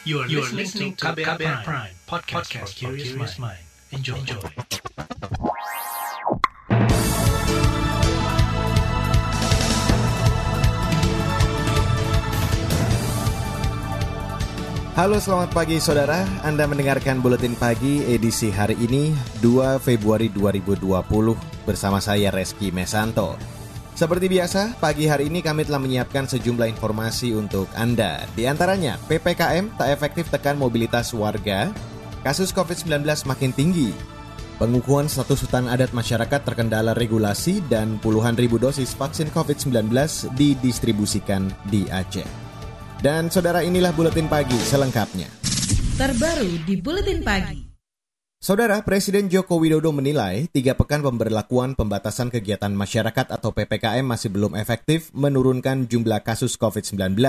You are, you are listening to KBR, KBR Prime, Prime podcast, podcast for curious mind. Enjoy. Enjoy. Halo selamat pagi saudara, Anda mendengarkan Buletin Pagi edisi hari ini 2 Februari 2020 bersama saya Reski Mesanto. Seperti biasa, pagi hari ini kami telah menyiapkan sejumlah informasi untuk Anda. Di antaranya, PPKM tak efektif tekan mobilitas warga, kasus COVID-19 makin tinggi, pengukuhan status hutan adat masyarakat terkendala regulasi, dan puluhan ribu dosis vaksin COVID-19 didistribusikan di Aceh. Dan saudara inilah Buletin Pagi selengkapnya. Terbaru di Buletin Pagi. Saudara Presiden Joko Widodo menilai tiga pekan pemberlakuan pembatasan kegiatan masyarakat atau PPKM masih belum efektif menurunkan jumlah kasus COVID-19.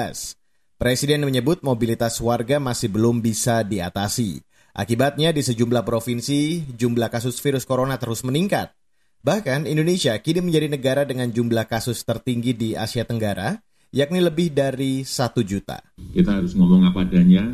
Presiden menyebut mobilitas warga masih belum bisa diatasi. Akibatnya di sejumlah provinsi jumlah kasus virus corona terus meningkat. Bahkan Indonesia kini menjadi negara dengan jumlah kasus tertinggi di Asia Tenggara, yakni lebih dari satu juta. Kita harus ngomong apa adanya,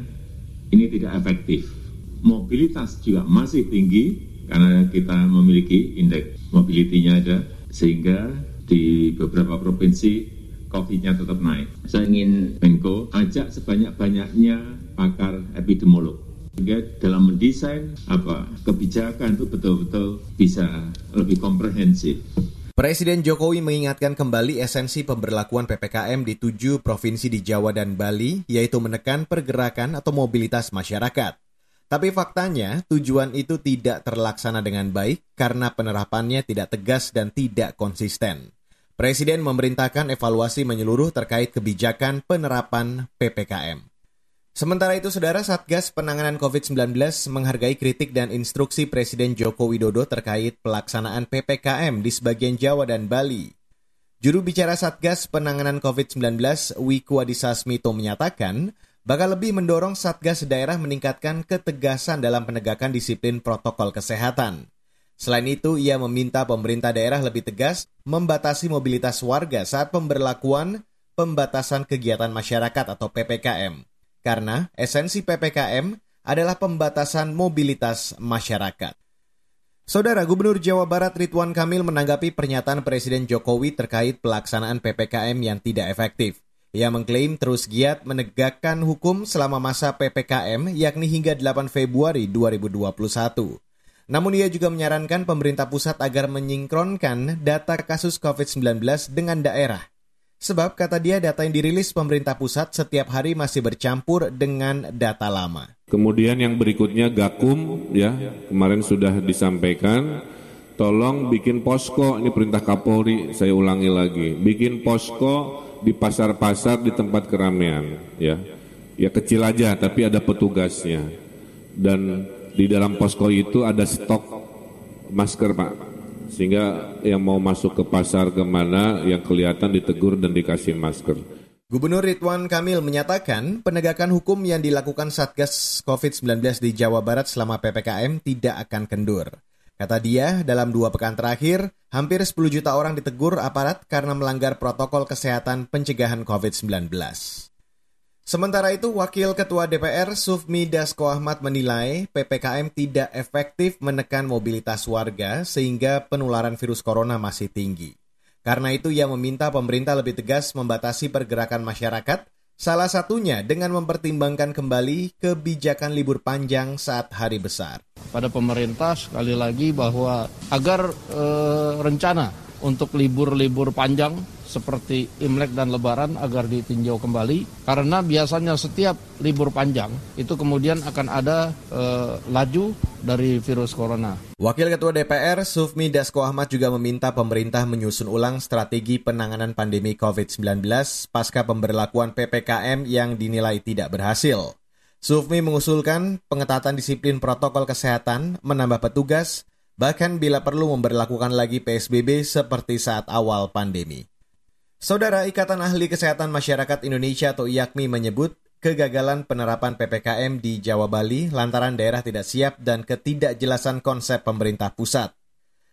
ini tidak efektif mobilitas juga masih tinggi karena kita memiliki indeks mobility-nya ada sehingga di beberapa provinsi COVID-nya tetap naik. Saya ingin Menko ajak sebanyak-banyaknya pakar epidemiolog sehingga dalam mendesain apa kebijakan itu betul-betul bisa lebih komprehensif. Presiden Jokowi mengingatkan kembali esensi pemberlakuan PPKM di tujuh provinsi di Jawa dan Bali, yaitu menekan pergerakan atau mobilitas masyarakat. Tapi faktanya, tujuan itu tidak terlaksana dengan baik karena penerapannya tidak tegas dan tidak konsisten. Presiden memerintahkan evaluasi menyeluruh terkait kebijakan penerapan PPKM. Sementara itu, Saudara Satgas Penanganan COVID-19 menghargai kritik dan instruksi Presiden Joko Widodo terkait pelaksanaan PPKM di sebagian Jawa dan Bali. Juru bicara Satgas Penanganan COVID-19, Wiku Adhisa Smito menyatakan, bakal lebih mendorong Satgas daerah meningkatkan ketegasan dalam penegakan disiplin protokol kesehatan. Selain itu, ia meminta pemerintah daerah lebih tegas membatasi mobilitas warga saat pemberlakuan pembatasan kegiatan masyarakat atau PPKM. Karena esensi PPKM adalah pembatasan mobilitas masyarakat. Saudara Gubernur Jawa Barat Ridwan Kamil menanggapi pernyataan Presiden Jokowi terkait pelaksanaan PPKM yang tidak efektif. Ia mengklaim terus giat menegakkan hukum selama masa PPKM yakni hingga 8 Februari 2021. Namun ia juga menyarankan pemerintah pusat agar menyinkronkan data kasus COVID-19 dengan daerah. Sebab kata dia data yang dirilis pemerintah pusat setiap hari masih bercampur dengan data lama. Kemudian yang berikutnya Gakum ya, kemarin sudah disampaikan tolong bikin posko ini perintah Kapolri saya ulangi lagi bikin posko di pasar-pasar di tempat keramaian ya ya kecil aja tapi ada petugasnya dan di dalam posko itu ada stok masker pak sehingga yang mau masuk ke pasar ke mana yang kelihatan ditegur dan dikasih masker. Gubernur Ridwan Kamil menyatakan penegakan hukum yang dilakukan Satgas COVID-19 di Jawa Barat selama PPKM tidak akan kendur. Kata dia, dalam dua pekan terakhir, hampir 10 juta orang ditegur aparat karena melanggar protokol kesehatan pencegahan COVID-19. Sementara itu, Wakil Ketua DPR Sufmi Dasko Ahmad menilai PPKM tidak efektif menekan mobilitas warga sehingga penularan virus corona masih tinggi. Karena itu ia meminta pemerintah lebih tegas membatasi pergerakan masyarakat Salah satunya dengan mempertimbangkan kembali kebijakan libur panjang saat hari besar. Pada pemerintah sekali lagi bahwa agar e, rencana untuk libur-libur panjang seperti Imlek dan Lebaran agar ditinjau kembali karena biasanya setiap libur panjang itu kemudian akan ada e, laju dari virus corona. Wakil Ketua DPR Sufmi Dasko Ahmad juga meminta pemerintah menyusun ulang strategi penanganan pandemi COVID-19 pasca pemberlakuan PPKM yang dinilai tidak berhasil. Sufmi mengusulkan pengetatan disiplin protokol kesehatan, menambah petugas, bahkan bila perlu memperlakukan lagi PSBB seperti saat awal pandemi. Saudara Ikatan Ahli Kesehatan Masyarakat Indonesia atau IAKMI menyebut kegagalan penerapan PPKM di Jawa Bali lantaran daerah tidak siap dan ketidakjelasan konsep pemerintah pusat.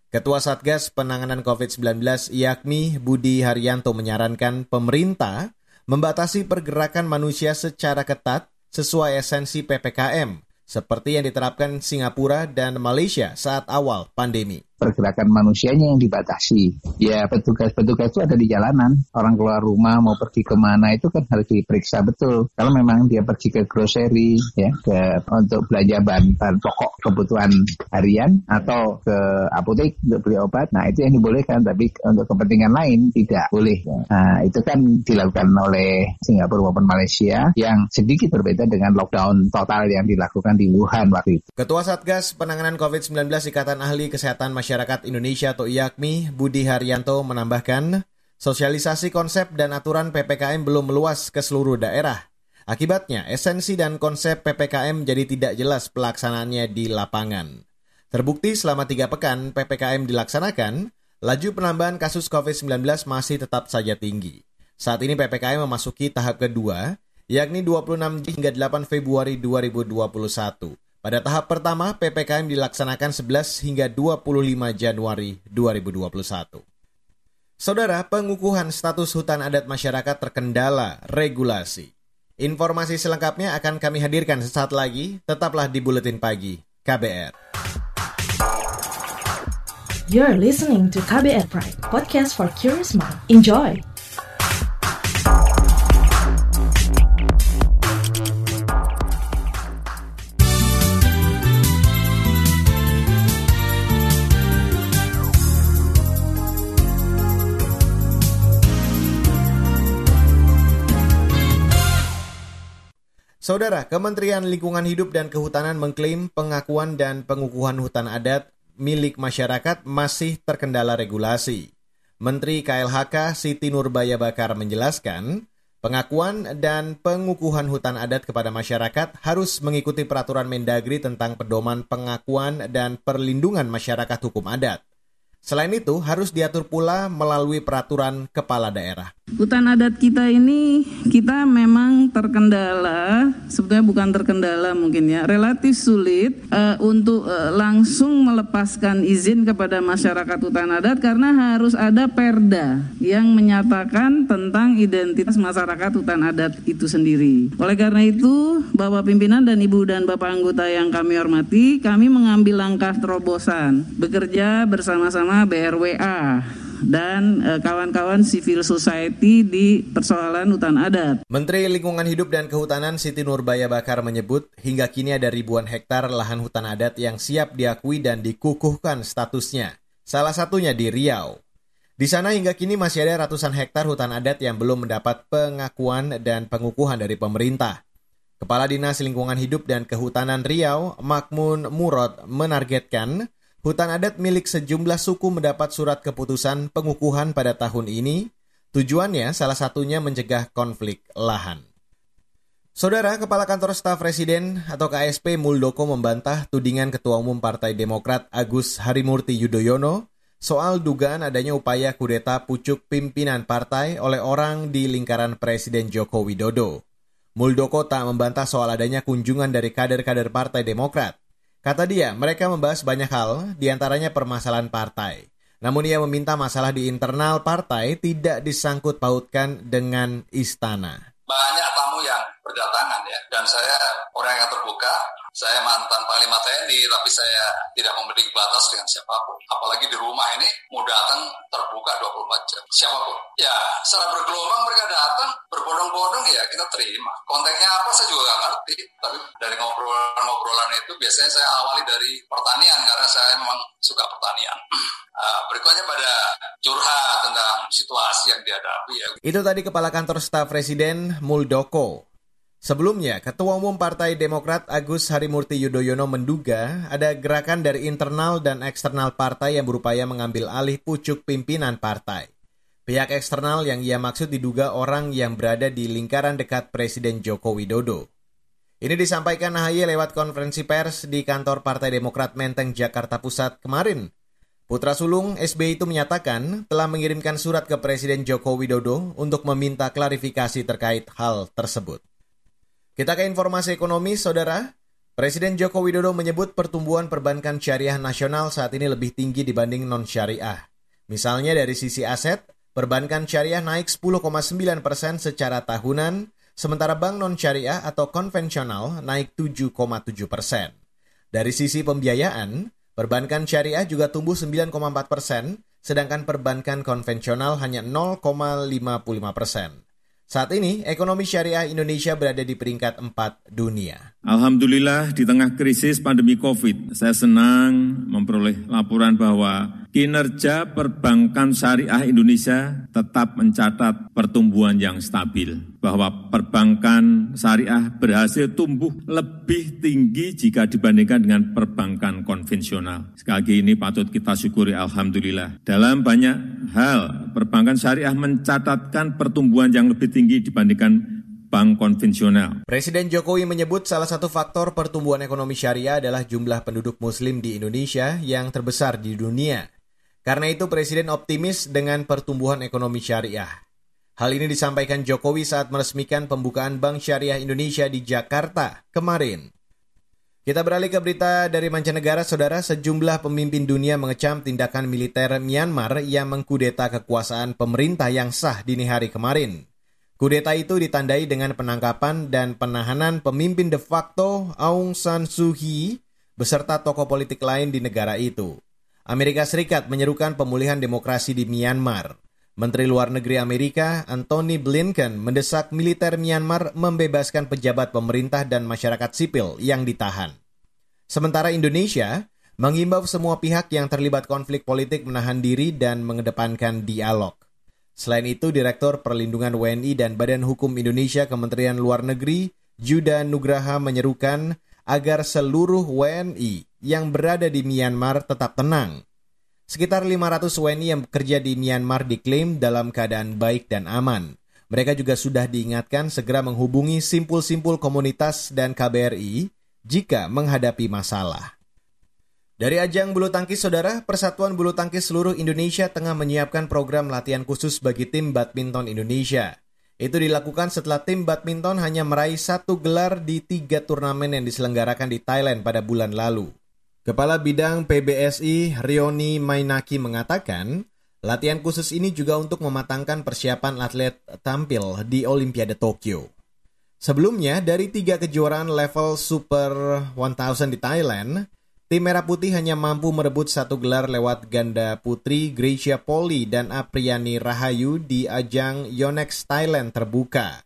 Ketua Satgas Penanganan COVID-19 IAKMI Budi Haryanto menyarankan pemerintah membatasi pergerakan manusia secara ketat sesuai esensi PPKM, seperti yang diterapkan Singapura dan Malaysia saat awal pandemi pergerakan manusianya yang dibatasi. Ya petugas-petugas itu ada di jalanan. Orang keluar rumah mau pergi ke mana itu kan harus diperiksa betul. Kalau memang dia pergi ke grocery ya ke untuk belanja bahan, bahan pokok kebutuhan harian atau ke apotek untuk beli obat, nah itu yang dibolehkan. Tapi untuk kepentingan lain tidak boleh. Nah itu kan dilakukan oleh Singapura maupun Malaysia yang sedikit berbeda dengan lockdown total yang dilakukan di Wuhan waktu itu. Ketua Satgas Penanganan COVID-19 Ikatan Ahli Kesehatan Masyarakat Masyarakat Indonesia atau IAKMI, Budi Haryanto menambahkan, sosialisasi konsep dan aturan PPKM belum meluas ke seluruh daerah. Akibatnya, esensi dan konsep PPKM jadi tidak jelas pelaksanaannya di lapangan. Terbukti selama tiga pekan PPKM dilaksanakan, laju penambahan kasus COVID-19 masih tetap saja tinggi. Saat ini PPKM memasuki tahap kedua, yakni 26 hingga 8 Februari 2021. Pada tahap pertama, PPKM dilaksanakan 11 hingga 25 Januari 2021. Saudara, pengukuhan status hutan adat masyarakat terkendala regulasi. Informasi selengkapnya akan kami hadirkan sesaat lagi, tetaplah di Buletin Pagi KBR. You're listening to KBR Pride, podcast for curious mind. Enjoy! Saudara, Kementerian Lingkungan Hidup dan Kehutanan mengklaim pengakuan dan pengukuhan hutan adat milik masyarakat masih terkendala regulasi. Menteri KLHK Siti Nurbaya Bakar menjelaskan, pengakuan dan pengukuhan hutan adat kepada masyarakat harus mengikuti peraturan Mendagri tentang pedoman pengakuan dan perlindungan masyarakat hukum adat. Selain itu, harus diatur pula melalui peraturan kepala daerah. Hutan adat kita ini kita memang terkendala, sebetulnya bukan terkendala mungkin ya, relatif sulit uh, untuk uh, langsung melepaskan izin kepada masyarakat hutan adat karena harus ada perda yang menyatakan tentang identitas masyarakat hutan adat itu sendiri. Oleh karena itu, Bapak pimpinan dan Ibu dan Bapak anggota yang kami hormati, kami mengambil langkah terobosan, bekerja bersama-sama bersama BRWA dan eh, kawan-kawan civil society di persoalan hutan adat. Menteri Lingkungan Hidup dan Kehutanan Siti Nurbaya Bakar menyebut hingga kini ada ribuan hektar lahan hutan adat yang siap diakui dan dikukuhkan statusnya. Salah satunya di Riau. Di sana hingga kini masih ada ratusan hektar hutan adat yang belum mendapat pengakuan dan pengukuhan dari pemerintah. Kepala Dinas Lingkungan Hidup dan Kehutanan Riau, Makmun Murad, menargetkan Hutan adat milik sejumlah suku mendapat surat keputusan pengukuhan pada tahun ini. Tujuannya salah satunya mencegah konflik lahan. Saudara Kepala Kantor Staf Presiden atau KSP Muldoko membantah tudingan Ketua Umum Partai Demokrat Agus Harimurti Yudhoyono soal dugaan adanya upaya kudeta pucuk pimpinan partai oleh orang di lingkaran Presiden Joko Widodo. Muldoko tak membantah soal adanya kunjungan dari kader-kader Partai Demokrat. Kata dia, mereka membahas banyak hal, di antaranya permasalahan partai. Namun ia meminta masalah di internal partai tidak disangkut pautkan dengan istana. Banyak tamu yang berdatangan ya, dan saya orang yang terbuka, saya mantan Panglima TNI, tapi saya tidak memberi batas dengan siapa pun. Apalagi di rumah ini mau datang terbuka 24 jam. Siapa pun. Ya, secara bergelombang mereka datang, berbondong-bondong ya kita terima. Konteksnya apa saya juga nggak ngerti. Tapi dari ngobrolan-ngobrolan itu biasanya saya awali dari pertanian karena saya memang suka pertanian. Uh, berikutnya pada curhat tentang situasi yang dihadapi ya. Itu tadi Kepala Kantor Staf Presiden Muldoko. Sebelumnya, Ketua Umum Partai Demokrat Agus Harimurti Yudhoyono menduga ada gerakan dari internal dan eksternal partai yang berupaya mengambil alih pucuk pimpinan partai. Pihak eksternal yang ia maksud diduga orang yang berada di lingkaran dekat Presiden Joko Widodo. Ini disampaikan AHY lewat konferensi pers di kantor Partai Demokrat Menteng, Jakarta Pusat kemarin. Putra sulung SBY itu menyatakan telah mengirimkan surat ke Presiden Joko Widodo untuk meminta klarifikasi terkait hal tersebut. Kita ke informasi ekonomi, saudara. Presiden Joko Widodo menyebut pertumbuhan perbankan syariah nasional saat ini lebih tinggi dibanding non-syariah. Misalnya dari sisi aset, perbankan syariah naik 10,9 persen secara tahunan, sementara bank non-syariah atau konvensional naik 7,7 persen. Dari sisi pembiayaan, perbankan syariah juga tumbuh 9,4 persen, sedangkan perbankan konvensional hanya 0,55 persen. Saat ini, ekonomi syariah Indonesia berada di peringkat 4 dunia. Alhamdulillah, di tengah krisis pandemi COVID, saya senang memperoleh laporan bahwa kinerja perbankan syariah Indonesia tetap mencatat pertumbuhan yang stabil. Bahwa perbankan syariah berhasil tumbuh lebih tinggi jika dibandingkan dengan perbankan konvensional. Sekali lagi ini patut kita syukuri Alhamdulillah. Dalam banyak hal, perbankan syariah mencatatkan pertumbuhan yang lebih tinggi dibandingkan bank konvensional. Presiden Jokowi menyebut salah satu faktor pertumbuhan ekonomi syariah adalah jumlah penduduk muslim di Indonesia yang terbesar di dunia. Karena itu Presiden optimis dengan pertumbuhan ekonomi syariah. Hal ini disampaikan Jokowi saat meresmikan pembukaan Bank Syariah Indonesia di Jakarta kemarin. Kita beralih ke berita dari mancanegara, saudara. Sejumlah pemimpin dunia mengecam tindakan militer Myanmar yang mengkudeta kekuasaan pemerintah yang sah dini hari kemarin. Kudeta itu ditandai dengan penangkapan dan penahanan pemimpin de facto Aung San Suu Kyi beserta tokoh politik lain di negara itu. Amerika Serikat menyerukan pemulihan demokrasi di Myanmar. Menteri Luar Negeri Amerika Anthony Blinken mendesak militer Myanmar membebaskan pejabat pemerintah dan masyarakat sipil yang ditahan. Sementara Indonesia mengimbau semua pihak yang terlibat konflik politik menahan diri dan mengedepankan dialog. Selain itu, Direktur Perlindungan WNI dan Badan Hukum Indonesia Kementerian Luar Negeri Juda Nugraha menyerukan agar seluruh WNI yang berada di Myanmar tetap tenang Sekitar 500 WNI yang bekerja di Myanmar diklaim dalam keadaan baik dan aman. Mereka juga sudah diingatkan segera menghubungi simpul-simpul komunitas dan KBRI jika menghadapi masalah. Dari ajang bulu tangkis saudara, Persatuan Bulu Tangkis seluruh Indonesia tengah menyiapkan program latihan khusus bagi tim badminton Indonesia. Itu dilakukan setelah tim badminton hanya meraih satu gelar di tiga turnamen yang diselenggarakan di Thailand pada bulan lalu. Kepala Bidang PBSI Rioni Mainaki mengatakan, latihan khusus ini juga untuk mematangkan persiapan atlet tampil di Olimpiade Tokyo. Sebelumnya, dari tiga kejuaraan level Super 1000 di Thailand, tim Merah Putih hanya mampu merebut satu gelar lewat ganda putri Gracia Poli dan Apriani Rahayu di ajang Yonex Thailand terbuka.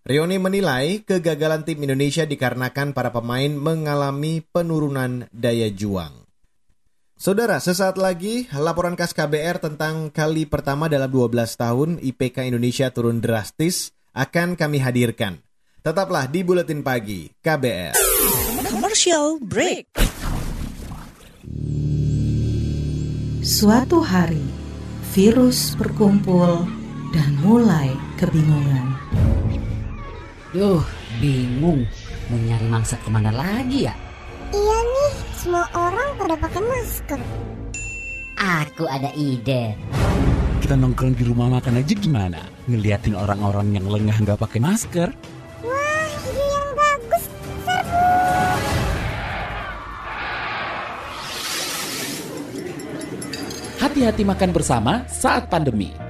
Rioni menilai kegagalan tim Indonesia dikarenakan para pemain mengalami penurunan daya juang. Saudara, sesaat lagi laporan khas KBR tentang kali pertama dalam 12 tahun IPK Indonesia turun drastis akan kami hadirkan. Tetaplah di Buletin Pagi KBR. Commercial break. Suatu hari, virus berkumpul dan mulai kebingungan. Duh, bingung. Mau nyari mangsa ke mana lagi ya? Iya nih, semua orang pada pakai masker. Aku ada ide. Kita nongkrong di rumah makan aja gimana? Ngeliatin orang-orang yang lengah nggak pakai masker? Wah, ide yang bagus. Serbu. Hati-hati makan bersama saat pandemi.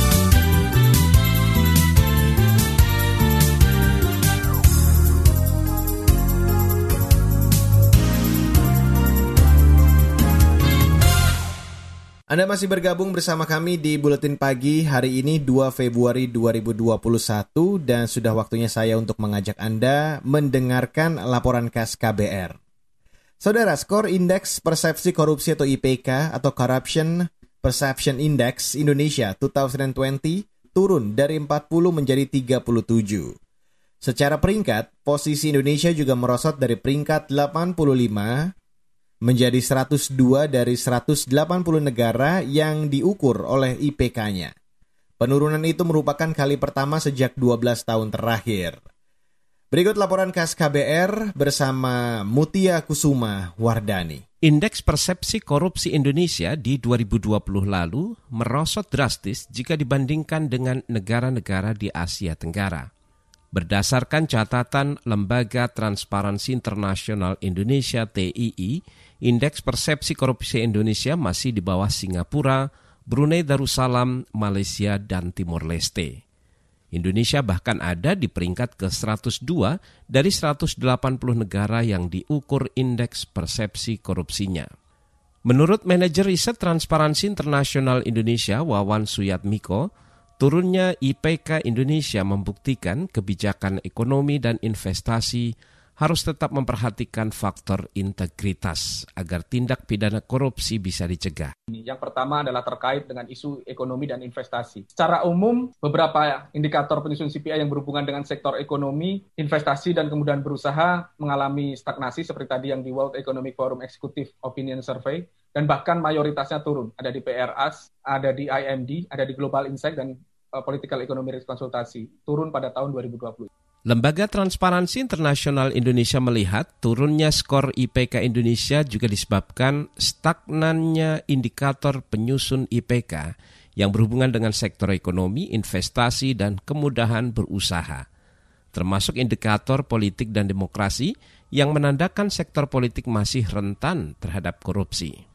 Anda masih bergabung bersama kami di Buletin Pagi hari ini 2 Februari 2021 dan sudah waktunya saya untuk mengajak Anda mendengarkan laporan khas KBR. Saudara, skor Indeks Persepsi Korupsi atau IPK atau Corruption Perception Index Indonesia 2020 turun dari 40 menjadi 37. Secara peringkat, posisi Indonesia juga merosot dari peringkat 85 menjadi 102 dari 180 negara yang diukur oleh IPK-nya. Penurunan itu merupakan kali pertama sejak 12 tahun terakhir. Berikut laporan khas KBR bersama Mutia Kusuma Wardani. Indeks persepsi korupsi Indonesia di 2020 lalu merosot drastis jika dibandingkan dengan negara-negara di Asia Tenggara. Berdasarkan catatan Lembaga Transparansi Internasional Indonesia TII, indeks persepsi korupsi Indonesia masih di bawah Singapura, Brunei Darussalam, Malaysia, dan Timor Leste. Indonesia bahkan ada di peringkat ke-102 dari 180 negara yang diukur indeks persepsi korupsinya. Menurut manajer riset Transparansi Internasional Indonesia Wawan Suyatmiko, turunnya IPK Indonesia membuktikan kebijakan ekonomi dan investasi harus tetap memperhatikan faktor integritas agar tindak pidana korupsi bisa dicegah. Yang pertama adalah terkait dengan isu ekonomi dan investasi. Secara umum, beberapa indikator penyusun CPI yang berhubungan dengan sektor ekonomi, investasi, dan kemudahan berusaha mengalami stagnasi seperti tadi yang di World Economic Forum Executive Opinion Survey, dan bahkan mayoritasnya turun. Ada di PRAS, ada di IMD, ada di Global Insight, dan uh, Political Economy Risk Konsultasi. Turun pada tahun 2020. Lembaga Transparansi Internasional Indonesia melihat turunnya skor IPK Indonesia juga disebabkan stagnannya indikator penyusun IPK yang berhubungan dengan sektor ekonomi, investasi, dan kemudahan berusaha, termasuk indikator politik dan demokrasi yang menandakan sektor politik masih rentan terhadap korupsi.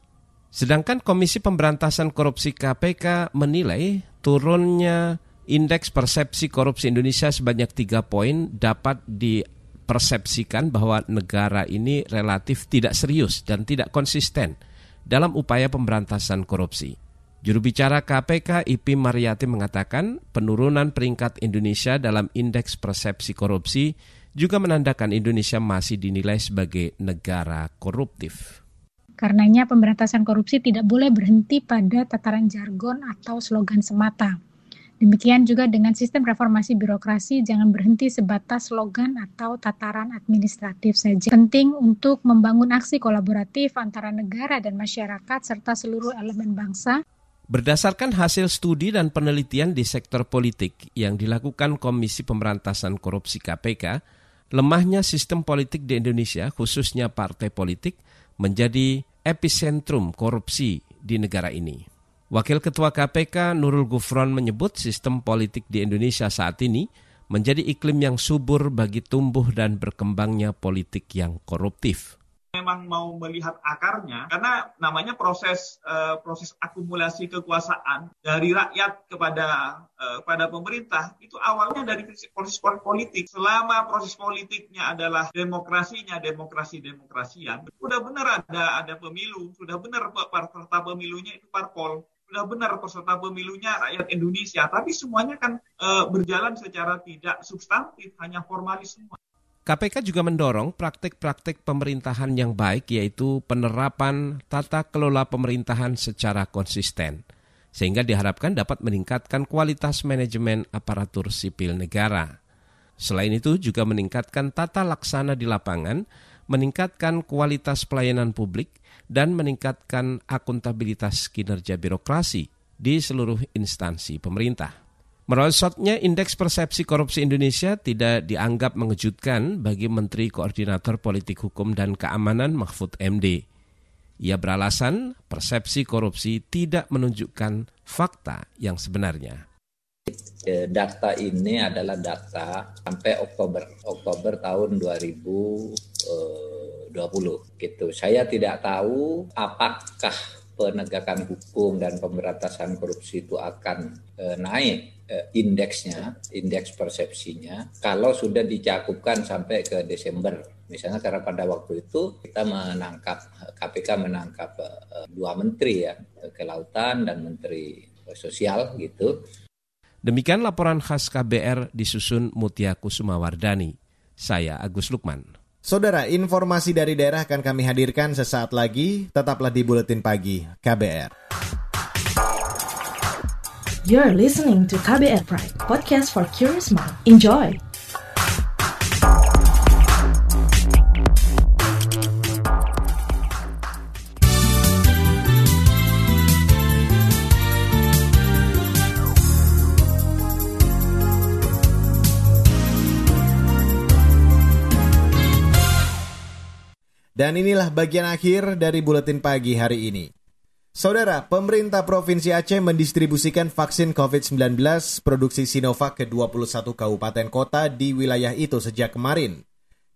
Sedangkan Komisi Pemberantasan Korupsi KPK menilai turunnya Indeks persepsi korupsi Indonesia sebanyak tiga poin dapat dipersepsikan bahwa negara ini relatif tidak serius dan tidak konsisten dalam upaya pemberantasan korupsi. Juru bicara KPK Ipi Mariati mengatakan penurunan peringkat Indonesia dalam indeks persepsi korupsi juga menandakan Indonesia masih dinilai sebagai negara koruptif. Karenanya pemberantasan korupsi tidak boleh berhenti pada tataran jargon atau slogan semata Demikian juga dengan sistem reformasi birokrasi jangan berhenti sebatas slogan atau tataran administratif saja. Penting untuk membangun aksi kolaboratif antara negara dan masyarakat serta seluruh elemen bangsa Berdasarkan hasil studi dan penelitian di sektor politik yang dilakukan Komisi Pemberantasan Korupsi KPK, lemahnya sistem politik di Indonesia, khususnya partai politik, menjadi epicentrum korupsi di negara ini. Wakil Ketua KPK Nurul Gufron menyebut sistem politik di Indonesia saat ini menjadi iklim yang subur bagi tumbuh dan berkembangnya politik yang koruptif. Memang mau melihat akarnya karena namanya proses uh, proses akumulasi kekuasaan dari rakyat kepada uh, pada pemerintah itu awalnya dari proses politik. Selama proses politiknya adalah demokrasinya demokrasi demokrasian sudah benar ada ada pemilu. Sudah benar peserta pemilunya itu parpol sudah benar peserta pemilunya rakyat Indonesia, tapi semuanya kan e, berjalan secara tidak substantif, hanya formalis semua. KPK juga mendorong praktik-praktik pemerintahan yang baik yaitu penerapan tata kelola pemerintahan secara konsisten sehingga diharapkan dapat meningkatkan kualitas manajemen aparatur sipil negara. Selain itu juga meningkatkan tata laksana di lapangan, meningkatkan kualitas pelayanan publik, dan meningkatkan akuntabilitas kinerja birokrasi di seluruh instansi pemerintah. Merosotnya indeks persepsi korupsi Indonesia tidak dianggap mengejutkan bagi Menteri Koordinator Politik Hukum dan Keamanan Mahfud MD. Ia beralasan persepsi korupsi tidak menunjukkan fakta yang sebenarnya. Data ini adalah data sampai Oktober Oktober tahun 2020 gitu. Saya tidak tahu apakah penegakan hukum dan pemberantasan korupsi itu akan e, naik e, indeksnya, indeks persepsinya kalau sudah dicakupkan sampai ke Desember. Misalnya karena pada waktu itu kita menangkap KPK menangkap dua menteri ya, kelautan dan menteri sosial gitu Demikian laporan khas KBR disusun Mutia Kusumawardani. Saya Agus Lukman. Saudara, informasi dari daerah akan kami hadirkan sesaat lagi. Tetaplah di Buletin Pagi KBR. You're listening to KBR Pride, podcast for curious mind. Enjoy! Dan inilah bagian akhir dari buletin pagi hari ini. Saudara, pemerintah Provinsi Aceh mendistribusikan vaksin COVID-19 produksi Sinovac ke 21 kabupaten kota di wilayah itu sejak kemarin.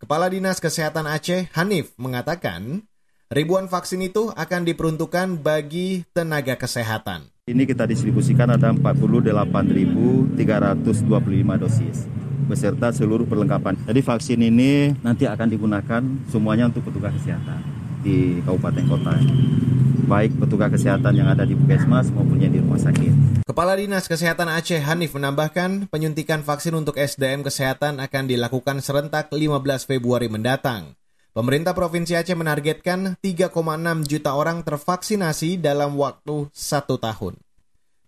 Kepala Dinas Kesehatan Aceh, Hanif, mengatakan ribuan vaksin itu akan diperuntukkan bagi tenaga kesehatan. Ini kita distribusikan ada 48.325 dosis beserta seluruh perlengkapan. Jadi vaksin ini nanti akan digunakan semuanya untuk petugas kesehatan di kabupaten kota baik petugas kesehatan yang ada di puskesmas maupun yang di rumah sakit. Kepala Dinas Kesehatan Aceh Hanif menambahkan penyuntikan vaksin untuk SDM kesehatan akan dilakukan serentak 15 Februari mendatang. Pemerintah Provinsi Aceh menargetkan 3,6 juta orang tervaksinasi dalam waktu satu tahun.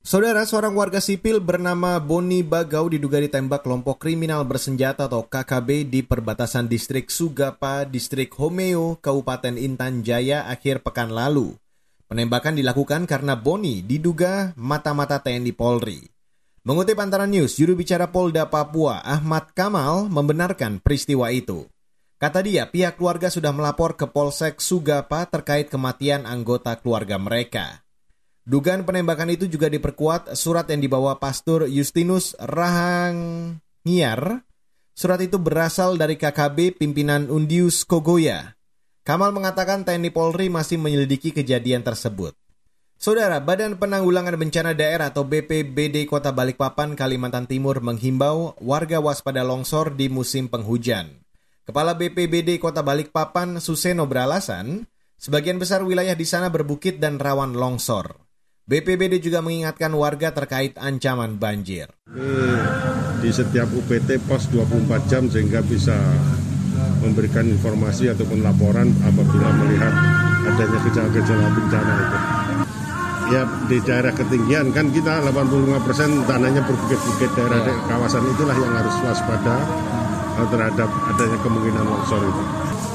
Saudara, seorang warga sipil bernama Boni Bagau diduga ditembak kelompok kriminal bersenjata atau KKB di perbatasan distrik Sugapa, distrik Homeo, Kabupaten Intan Jaya akhir pekan lalu. Penembakan dilakukan karena Boni diduga mata-mata TNI Polri. Mengutip antara news, juru bicara Polda Papua Ahmad Kamal membenarkan peristiwa itu. Kata dia, pihak keluarga sudah melapor ke Polsek Sugapa terkait kematian anggota keluarga mereka. Dugaan penembakan itu juga diperkuat surat yang dibawa Pastor Justinus Rahangiar. Surat itu berasal dari KKB pimpinan Undius Kogoya. Kamal mengatakan TNI Polri masih menyelidiki kejadian tersebut. Saudara, Badan Penanggulangan Bencana Daerah atau BPBD Kota Balikpapan, Kalimantan Timur menghimbau warga waspada longsor di musim penghujan. Kepala BPBD Kota Balikpapan, Suseno beralasan, sebagian besar wilayah di sana berbukit dan rawan longsor. BPBD juga mengingatkan warga terkait ancaman banjir. Di setiap UPT pos 24 jam sehingga bisa memberikan informasi ataupun laporan apabila melihat adanya gejala-gejala bencana itu. Ya di daerah ketinggian kan kita 85 persen tanahnya berbukit-bukit daerah ya. kawasan itulah yang harus waspada terhadap adanya kemungkinan longsor itu.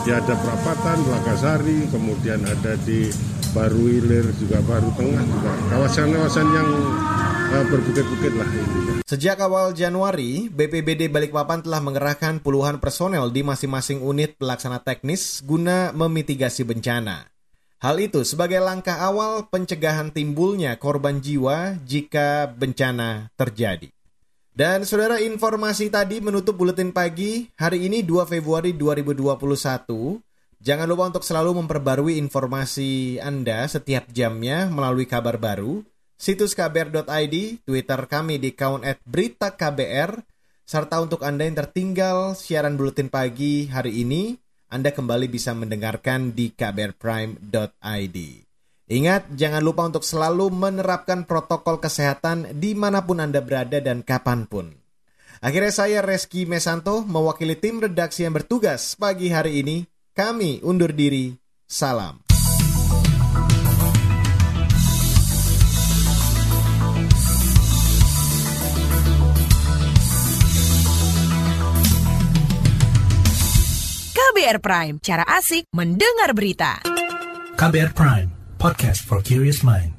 Ya ada perapatan, Lakasari, kemudian ada di baru Ilir juga baru Tengah juga kawasan-kawasan yang uh, berbukit-bukit lah intinya. Sejak awal Januari, BPBD Balikpapan telah mengerahkan puluhan personel di masing-masing unit pelaksana teknis guna memitigasi bencana. Hal itu sebagai langkah awal pencegahan timbulnya korban jiwa jika bencana terjadi. Dan saudara informasi tadi menutup buletin pagi hari ini 2 Februari 2021. Jangan lupa untuk selalu memperbarui informasi Anda setiap jamnya melalui kabar baru, situs kbr.id, Twitter kami di account at berita KBR, serta untuk Anda yang tertinggal siaran buletin pagi hari ini, Anda kembali bisa mendengarkan di kbrprime.id. Ingat, jangan lupa untuk selalu menerapkan protokol kesehatan di mana pun Anda berada dan kapan pun. Akhirnya saya Reski Mesanto mewakili tim redaksi yang bertugas pagi hari ini. Kami undur diri. Salam. KBR Prime, cara asik mendengar berita. KBR Prime, podcast for curious mind.